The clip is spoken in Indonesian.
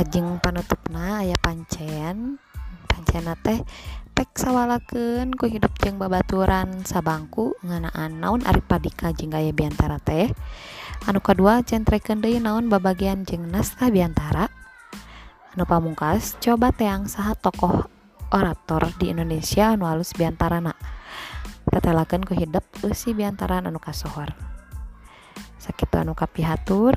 lajeng panutupna aya pancen. Pancena teh pek sawalakeun ku hidup jeung babaturan sabangku ngeunaan naon ari padika jeung gaya biantara teh. Anu kadua centrekeun deui naon babagian jeung naskah biantara. Anu pamungkas coba teang saha tokoh orator di Indonesia anu alus biantarana. Tetelakeun ku hidup eusi biantaran anu kasohor. Sakitu anu kapihatur